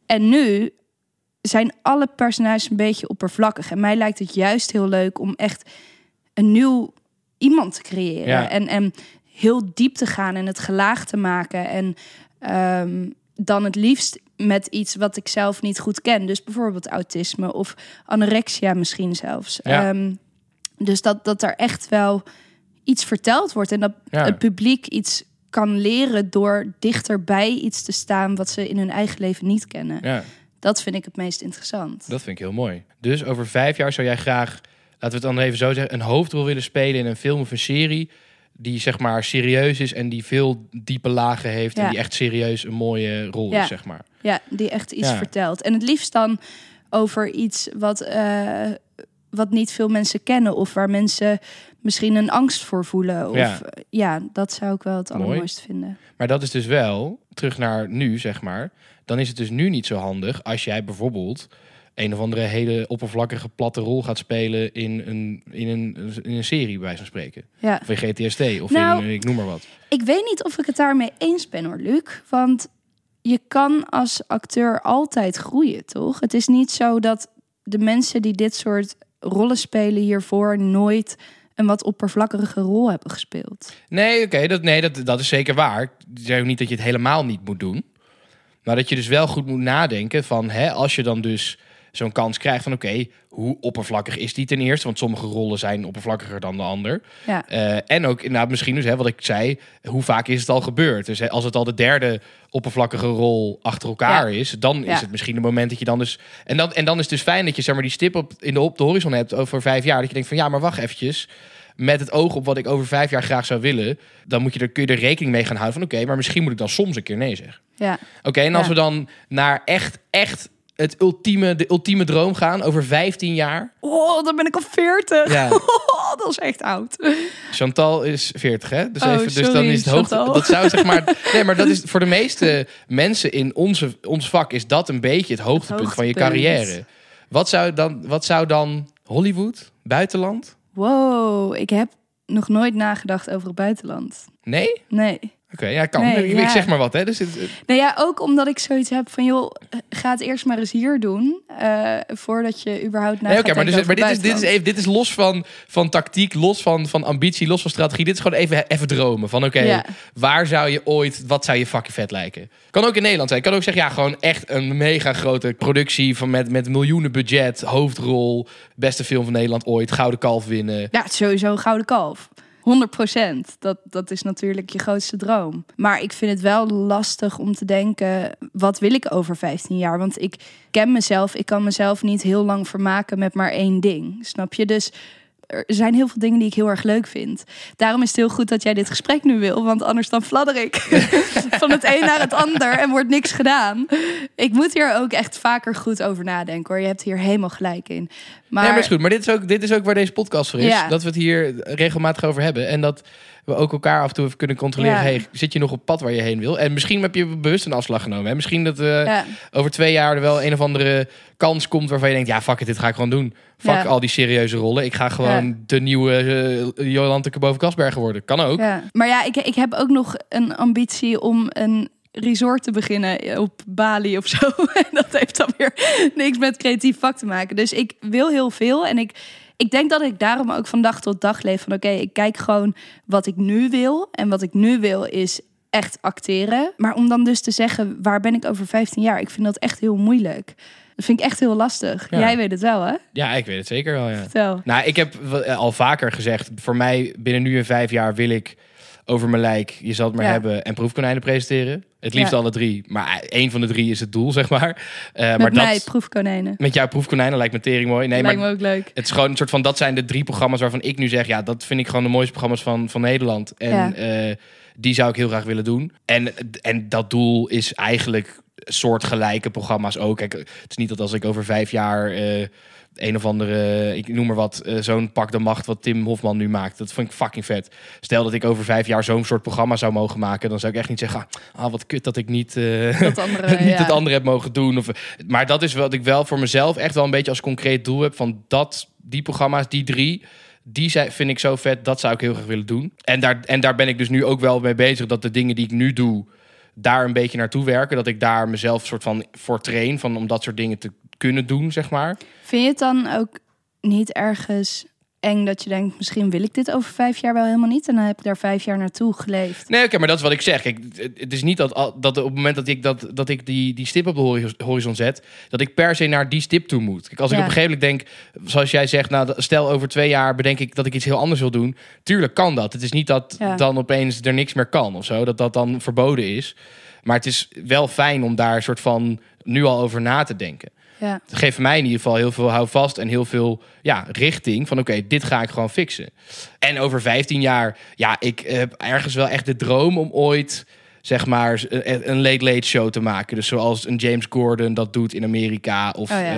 En nu zijn alle personages een beetje oppervlakkig. En mij lijkt het juist heel leuk om echt een nieuw iemand te creëren. Ja. En, en heel diep te gaan en het gelaag te maken. En ehm, dan het liefst met iets wat ik zelf niet goed ken. Dus bijvoorbeeld autisme of anorexia misschien zelfs. Ja. Ehm, dus dat, dat er echt wel iets verteld wordt. En dat Ja. het publiek iets kan leren door dichter bij iets te staan wat ze in hun eigen leven niet kennen. ja. Dat vind ik het meest interessant. Dat vind ik heel mooi. Dus over vijf jaar zou jij graag, laten we het dan even zo zeggen, een hoofdrol willen spelen in een film of een serie die zeg maar serieus is en die veel diepe lagen heeft en die echt serieus een mooie rol Ja. is, zeg maar. Ja, die echt iets vertelt. En het liefst dan over iets wat, eh, wat niet veel mensen kennen. Of waar mensen misschien een angst voor voelen. Of, Ja. eh, ja, dat zou ik wel het Mooi. allermooiste vinden. Maar dat is dus wel, terug naar nu, zeg maar, dan is het dus nu niet zo handig als jij bijvoorbeeld een of andere hele oppervlakkige platte rol gaat spelen in een, in een, in een serie, bij van spreken. Ja. Of in GTST, of Nou, in, ik noem maar wat. Ik weet niet of ik het daarmee eens ben hoor, Luc. Want je kan als acteur altijd groeien, toch? Het is niet zo dat de mensen die dit soort rollen spelen hiervoor nooit een wat oppervlakkige rol hebben gespeeld. Nee, oké, dat, nee dat, dat is zeker waar. Ik zeg ook niet dat je het helemaal niet moet doen. Maar dat je dus wel goed moet nadenken van... Hè, als je dan dus zo'n kans krijgt van... oké, hoe oppervlakkig is die ten eerste? Want sommige rollen zijn oppervlakkiger dan de ander. Ja, Eh, en ook inderdaad misschien dus, hè, wat ik zei... hoe vaak is het al gebeurd? Dus hè, als het al de derde oppervlakkige rol achter elkaar is... dan Ja. is het misschien het moment dat je dan dus... En dan, en dan is het dus fijn dat je zeg maar, die stip op, in de, op de horizon hebt over vijf jaar. Dat je denkt van ja, maar wacht eventjes met het oog op wat ik over vijf jaar graag zou willen, dan moet je er, kun je er rekening mee gaan houden van oké, maar misschien moet ik dan soms een keer nee zeggen. ja. Oké, en als Ja. we dan naar echt, echt het ultieme, de ultieme droom gaan over 15 jaar. Oh, dan ben ik al 40. Ja. Oh, dat is echt oud. Chantal is 40, hè? Dus, Oh, even, dus dan is het hoogte. Chantal. Dat zou zeg maar. Nee, maar dat is voor de meeste mensen in onze, ons vak is dat een beetje het hoogtepunt, van je carrière. Wat zou dan, wat zou dan Hollywood, buitenland? Wow, ik heb nog nooit nagedacht over het buitenland. Nee? Nee. Oké, ja, kan. Nee, ik, ja. zeg maar wat, hè? Dus het, Nou ja, ook omdat ik zoiets heb van, joh, ga het eerst maar eens hier doen. eh, voordat je überhaupt na Nee, maar, dus, maar dit, is, dit, is even, dit is los van, van tactiek, los van, van ambitie, los van strategie. Dit is gewoon even, even dromen. Van oké, Ja. waar zou je ooit, wat zou je fucking vet lijken? Kan ook in Nederland zijn. Kan ook zeggen, ja, gewoon echt een mega grote productie van met, met miljoenen budget, hoofdrol, beste film van Nederland ooit, Gouden Kalf winnen. Ja, sowieso gouden kalf. 100% Dat, dat is natuurlijk je grootste droom. Maar ik vind het wel lastig om te denken: wat wil ik over 15 jaar? Want ik ken mezelf. Ik kan mezelf niet heel lang vermaken met maar één ding. Snap je? Dus er zijn heel veel dingen die ik heel erg leuk vind. Daarom is het heel goed dat jij dit gesprek nu wil. Want anders dan fladder ik van het een naar het ander en wordt niks gedaan. Ik moet hier ook echt vaker goed over nadenken hoor. Je hebt hier helemaal gelijk in. Maar, Nee, maar is goed. Maar dit is, ook, dit is ook waar deze podcast voor is. Ja. Dat we het hier regelmatig over hebben. En dat we ook elkaar af en toe even kunnen controleren. Ja. Hey, zit je nog op pad waar je heen wil? En misschien heb je bewust een afslag genomen. Hè? Misschien dat Ja. over twee jaar er wel een of andere kans komt... waarvan je denkt, ja, fuck it, dit ga ik gewoon doen. Fuck Ja. al die serieuze rollen. Ik ga gewoon de nieuwe uh, Jolante boven Kasbergen worden. Kan ook. Maar ja, ik, ik heb ook nog een ambitie om een resort te beginnen op Bali of zo. En dat heeft dan weer niks met creatief vak te maken. Dus ik wil heel veel en ik, ik denk dat ik daarom ook van dag tot dag leef. Van oké, ik kijk gewoon wat ik nu wil. En wat ik nu wil is echt acteren. Maar om dan dus te zeggen, waar ben ik over 15 jaar? Ik vind dat echt heel moeilijk. Dat vind ik echt heel lastig. Ja. Jij weet het wel, hè? Ja, ik weet het zeker wel, ja. Vertel. Nou, ik heb wel- al vaker gezegd, voor mij binnen nu en vijf jaar wil ik over mijn lijk, je zal het maar Ja. hebben, en proefkonijnen presenteren. Het liefst Ja. alle drie, maar één van de drie is het doel, zeg maar. Eh, Met maar mij, dat, proefkonijnen. met jouw proefkonijnen lijkt me tering mooi. Nee, Lijkt maar me ook leuk. het is gewoon een soort van, dat zijn de drie programma's waarvan ik nu zeg, ja, dat vind ik gewoon de mooiste programma's van, van Nederland. En Ja. eh, die zou ik heel graag willen doen. En, en dat doel is eigenlijk soortgelijke programma's ook. Kijk, het is niet dat als ik over vijf jaar eh, een of andere, ik noem maar wat, eh, zo'n pak de macht wat Tim Hofman nu maakt. Dat vind ik fucking vet. Stel dat ik over vijf jaar zo'n soort programma zou mogen maken, dan zou ik echt niet zeggen, ah, wat kut dat ik niet, eh, Dat andere, niet ja. het andere heb mogen doen. Of, maar dat is wat ik wel voor mezelf echt wel een beetje als concreet doel heb. Van dat, die programma's, die drie, die zijn, vind ik zo vet. Dat zou ik heel graag willen doen. En daar, en daar ben ik dus nu ook wel mee bezig. Dat de dingen die ik nu doe, daar een beetje naartoe werken. Dat ik daar mezelf soort van voor train. Van om dat soort dingen te kunnen doen, zeg maar. Vind je het dan ook niet ergens eng dat je denkt, misschien wil ik dit over vijf jaar wel helemaal niet? En dan heb ik daar vijf jaar naartoe geleefd. Nee, oké, maar dat is wat ik zeg. Kijk, het- is niet dat, dat op het moment dat ik, dat, dat ik die, die stip op de horiz- horizon zet, dat ik per se naar die stip toe moet. Kijk, als ik op een gegeven moment denk, zoals jij zegt, nou, stel over twee jaar bedenk ik dat ik iets heel anders wil doen. Tuurlijk kan dat. Het is niet dat Ja. dan opeens er niks meer kan of zo, dat dat dan verboden is. Maar het is wel fijn om daar een soort van nu al over na te denken. Ja. Het geeft mij in ieder geval heel veel houvast en heel veel ja, richting van oké, dit ga ik gewoon fixen. En over 15 jaar, ja, ik heb ergens wel echt de droom om ooit zeg maar een een late late show te maken. Dus zoals een James Gordon dat doet in Amerika of Oh ja.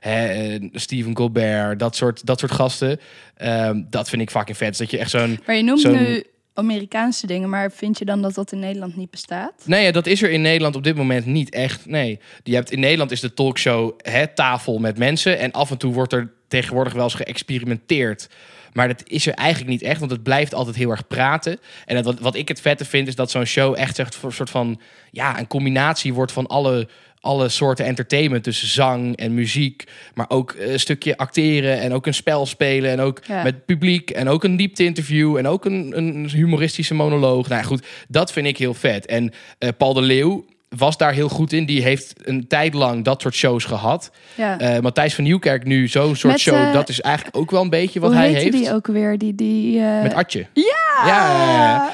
eh, eh, Stephen Colbert, dat soort, dat soort gasten. Ehm, dat vind ik fucking vet. Dat je echt zo'n Maar je noemt nu Amerikaanse dingen, maar vind je dan dat dat in Nederland niet bestaat? Nee, dat is er in Nederland op dit moment niet echt. Nee, je hebt in Nederland is de talkshow hè, tafel met mensen en af en toe wordt er tegenwoordig wel eens geëxperimenteerd. Maar dat is er eigenlijk niet echt, want het blijft altijd heel erg praten. En wat, wat ik het vette vind, is dat zo'n show echt een soort van ja, een combinatie wordt van alle, alle soorten entertainment. Tussen zang en muziek, maar ook een stukje acteren en ook een spel spelen. En ook Ja. met publiek en ook een diepte-interview en ook een, een humoristische monoloog. Nou ja, goed, dat vind ik heel vet. En eh, Paul de Leeuw was daar heel goed in. Die heeft een tijd lang dat soort shows gehad. Ja. Eh, Matthijs van Nieuwkerk nu zo'n soort Met, show. eh, dat is eigenlijk ook wel een beetje wat hij heeft. die ook weer? Die, die, eh, Met Atje. Ja! Ja, ja,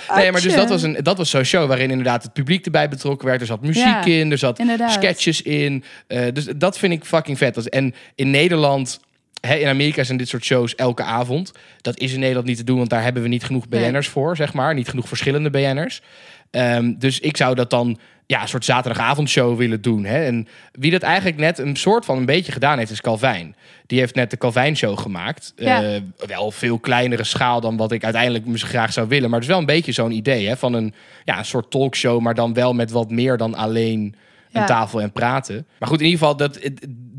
ja. Nee, maar dus dat was, een, dat was zo'n show waarin inderdaad het publiek erbij betrokken werd. Er zat muziek Ja, in, er zat inderdaad. sketches in. Dus dat vind ik fucking vet. En in Nederland, hè, in Amerika zijn dit soort shows elke avond. Dat is in Nederland niet te doen, want daar hebben we niet genoeg Nee. BN'ers voor, zeg maar. Niet genoeg verschillende BN'ers. Ehm, dus ik zou dat dan ja, een soort zaterdagavondshow willen doen. Hè? En wie dat eigenlijk net een soort van een beetje gedaan heeft, is Calvijn. Die heeft net de Calvijn Show gemaakt. Ja. Eh, wel veel kleinere schaal dan wat ik uiteindelijk misschien graag zou willen. Maar het is wel een beetje zo'n idee hè? van een, ja, een soort talkshow, maar dan wel met wat meer dan alleen een Ja. tafel en praten. Maar goed, in ieder geval, dat,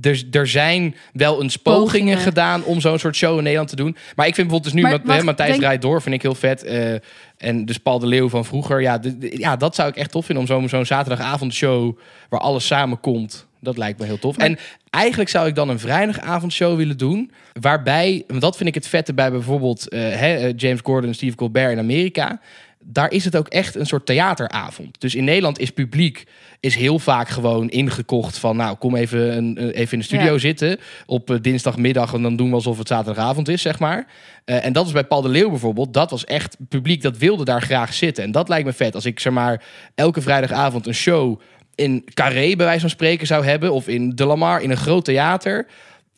er, er zijn wel eens pogingen, Pogingen. gedaan om zo'n soort show in Nederland te doen. Maar ik vind bijvoorbeeld dus nu, Maar met, Matthijs denk- draait door, vind ik heel vet. eh, en dus Paul de Leeuw van vroeger. Ja, de- de- ja dat zou ik echt tof vinden om zo'n zo'n zaterdagavondshow waar alles samenkomt. Dat lijkt me heel tof. Maar- En eigenlijk zou ik dan een vrijdagavondshow willen doen. Waarbij, want dat vind ik het vette bij bijvoorbeeld eh, eh, James Gordon en Steve Colbert in Amerika. Daar is het ook echt een soort theateravond. Dus in Nederland is publiek is heel vaak gewoon ingekocht van... nou, kom even, een, een- even in de studio Ja. zitten op eh, dinsdagmiddag... en dan doen we alsof het zaterdagavond is, zeg maar. Eh, en dat is bij Paul de Leeuw bijvoorbeeld. Dat was echt publiek, dat wilde daar graag zitten. En dat lijkt me vet. Als ik zeg maar elke vrijdagavond een show in Carré bij wijze van spreken zou hebben... of in De Lamar in een groot theater...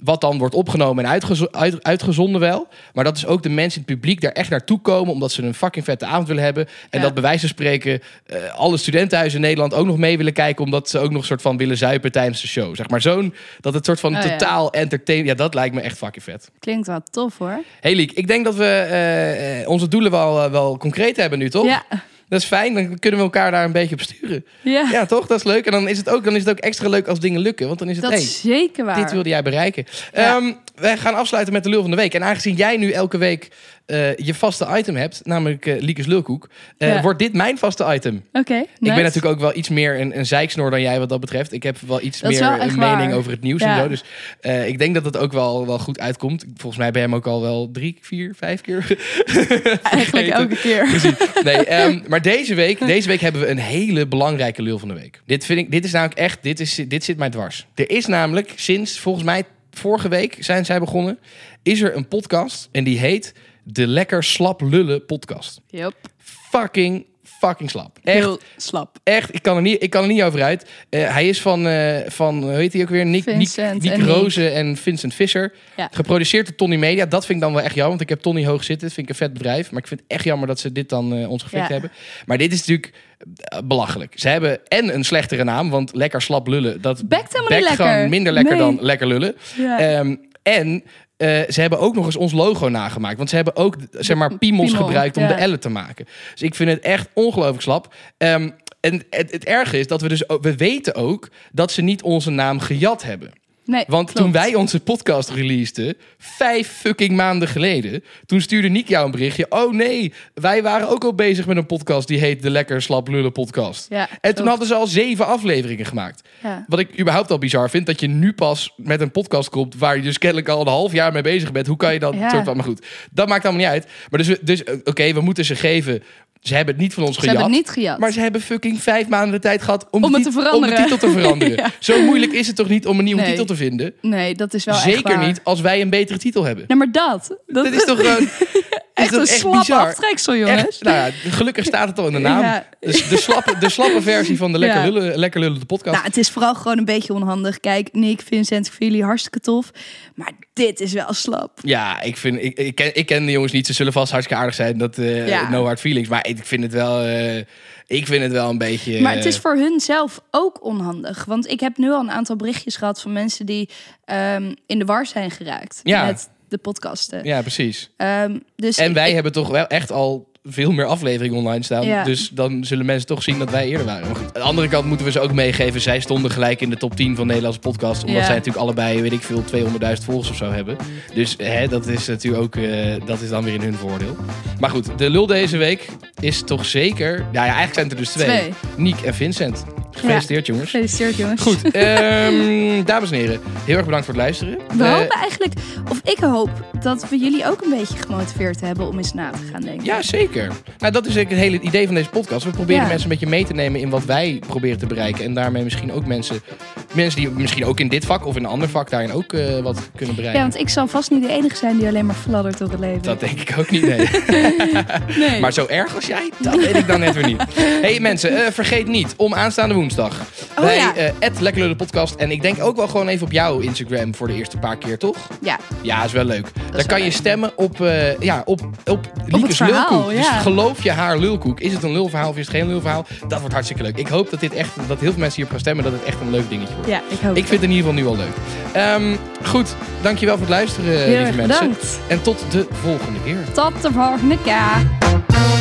Wat dan wordt opgenomen en uitgezo- uit- uitgezonden wel. Maar dat is ook de mensen in het publiek daar echt naartoe komen. Omdat ze een fucking vette avond willen hebben. En Ja. dat bij wijze van spreken eh, alle studentenhuizen in Nederland ook nog mee willen kijken. Omdat ze ook nog soort van willen zuipen tijdens de show. Zeg maar zo'n, dat het soort van Oh, ja. totaal entertain. Ja, dat lijkt me echt fucking vet. Klinkt wel tof hoor. Hey Liek, ik denk dat we eh, eh, onze doelen wel, wel concreet hebben nu, toch? Ja. Dat is fijn, dan kunnen we elkaar daar een beetje op sturen. Ja, Ja, toch? Dat is leuk. En dan is het ook, dan is het ook extra leuk als dingen lukken. Want dan is het, dat hey, is zeker waar. dit wilde jij bereiken. Ja. Ehm, wij gaan afsluiten met de lul van de week. En aangezien jij nu elke week eh, je vaste item hebt, namelijk eh Liekes Lulkoek, eh, Ja. wordt dit mijn vaste item. Oké, Ik nice. ben natuurlijk ook wel iets meer een, een zeiksnoor dan jij wat dat betreft. Ik heb wel iets Dat meer wel een mening waar. over het nieuws Ja. en zo. Dus ik denk dat het ook wel, wel goed uitkomt. Volgens mij ben je hem ook al wel drie, vier, vijf keer Eigenlijk elke keer. Precies. Nee, ehm, maar deze week, deze week hebben we een hele belangrijke lul van de week. Dit, vind ik, dit is namelijk echt, dit, is, dit zit mij dwars. Er is namelijk sinds, volgens mij vorige week zijn zij begonnen, is er een podcast en die heet de Lekker Slap Lullen podcast. Yep. Fucking, fucking slap. Echt, Heel slap. echt, ik kan er niet, ik kan er niet over uit. Eh, hij is van, eh, van, hoe heet hij ook weer? Nick, Nick, Vincent Nick en Nick. Rozen en Vincent Visser. Ja. Geproduceerd door Tony Media. Dat vind ik dan wel echt jammer, want ik heb Tony hoog zitten. Dat vind ik een vet bedrijf. Maar ik vind het echt jammer dat ze dit dan eh, ons gefikt Ja. hebben. Maar dit is natuurlijk belachelijk. Ze hebben en een slechtere naam, want lekker slap lullen. Dat Bekt helemaal niet lekker. minder lekker Nee. dan lekker lullen. Ja. Ehm, en eh, ze hebben ook nog eens ons logo nagemaakt. Want ze hebben ook zeg maar, piemels Piemel, gebruikt om ja. de L'en te maken. Dus ik vind het echt ongelooflijk slap. Ehm, en het, het erge is dat we dus ook, we weten ook dat ze niet onze naam gejat hebben. Nee, Want klopt. toen wij onze podcast releaseden, vijf fucking maanden geleden, toen stuurde Nick jou een berichtje. Oh nee, wij waren ook al bezig met een podcast die heet de Lekker Slap Lullen podcast. Ja, En toen hadden ze al zeven afleveringen gemaakt. Ja. Wat ik überhaupt al bizar vind, dat je nu pas met een podcast komt waar je dus kennelijk al een half jaar mee bezig bent. Hoe kan je dat Ja. soort van, maar goed, dat maakt allemaal niet uit. Maar dus, dus eh, oké, we moeten ze geven. Ze hebben het niet van ons Ze gejat. hebben het niet gejat. Maar ze hebben fucking vijf maanden de tijd gehad om, Om de, het te tit- veranderen. om de titel te veranderen. Ja. Zo moeilijk is het toch niet om een nieuwe Nee. titel te vinden? Nee, dat is wel echt Zeker waar. niet als wij een betere titel hebben. Nee, maar dat. Dat Dat is toch gewoon... echt een slap bizar? aftreksel, jongens. Echt, nou ja, gelukkig staat het al in de naam. Ja. Dus de, slappe, de slappe versie van de Lekker, Ja. lullen, lekker Lullen de podcast. Nou, het is vooral gewoon een beetje onhandig. Kijk, Nick, Vincent, ik vind jullie hartstikke tof. Maar dit is wel slap. Ja, ik, vind, ik, ik, ken, ik ken de jongens niet. Ze zullen vast hartstikke aardig zijn. Dat, eh, Ja. No hard feelings. Maar ik vind het wel, eh, ik vind het wel een beetje... Maar het is eh, voor hun zelf ook onhandig. Want ik heb nu al een aantal berichtjes gehad van mensen die ehm, in de war zijn geraakt Ja. met de podcasten. Ja, precies. Ehm, dus En wij ik- hebben toch wel echt al veel meer afleveringen online staan. Ja. Dus dan zullen mensen toch zien dat wij eerder waren. Maar goed, aan de andere kant moeten we ze ook meegeven. Zij stonden gelijk in de top 10 van Nederlandse podcast. Omdat Ja. zij natuurlijk allebei, weet ik veel, 200.000 volgers of zo hebben. Dus hè, dat is natuurlijk ook, eh, dat is dan weer in hun voordeel. Maar goed, de lul deze week is toch zeker... Ja, ja eigenlijk zijn het er dus twee. Twee. Niek en Vincent. Gefeliciteerd jongens. Gefeliciteerd, jongens. Goed, ehm, dames en heren, heel erg bedankt voor het luisteren. We Eh, hopen eigenlijk, of ik hoop, dat we jullie ook een beetje gemotiveerd hebben om eens na te gaan denken. Ja, zeker. Nou, dat is eigenlijk het hele idee van deze podcast. We proberen Ja. mensen een beetje mee te nemen in wat wij proberen te bereiken. En daarmee misschien ook mensen, mensen die misschien ook in dit vak of in een ander vak daarin ook eh, wat kunnen Ja, bereiken. want ik zal vast niet de enige zijn die alleen maar fladdert door het leven. Dat denk ik ook niet, nee. nee. maar zo erg als jij, dat weet ik dan net weer niet. hey mensen, eh, vergeet niet om aanstaande woensdag Oh, bij ja. eh Lekker Lullen podcast. En ik denk ook wel gewoon even op jouw Instagram voor de eerste paar keer, toch? ja, Ja, is wel leuk. Daar wel kan je stemmen op, eh, ja, op, op Liekes verhaal, lulkoek. Dus geloof je haar lulkoek? Is het een lulverhaal of is het geen lulverhaal? Dat wordt hartstikke leuk. Ik hoop dat, dit echt, dat heel veel mensen hierop gaan stemmen. Dat het echt een leuk dingetje wordt. ja, ik hoop Ik vind het in ieder geval nu al leuk. Ehm, goed, dankjewel voor het luisteren, lieve mensen. bedankt. En tot de volgende keer. Tot de volgende keer.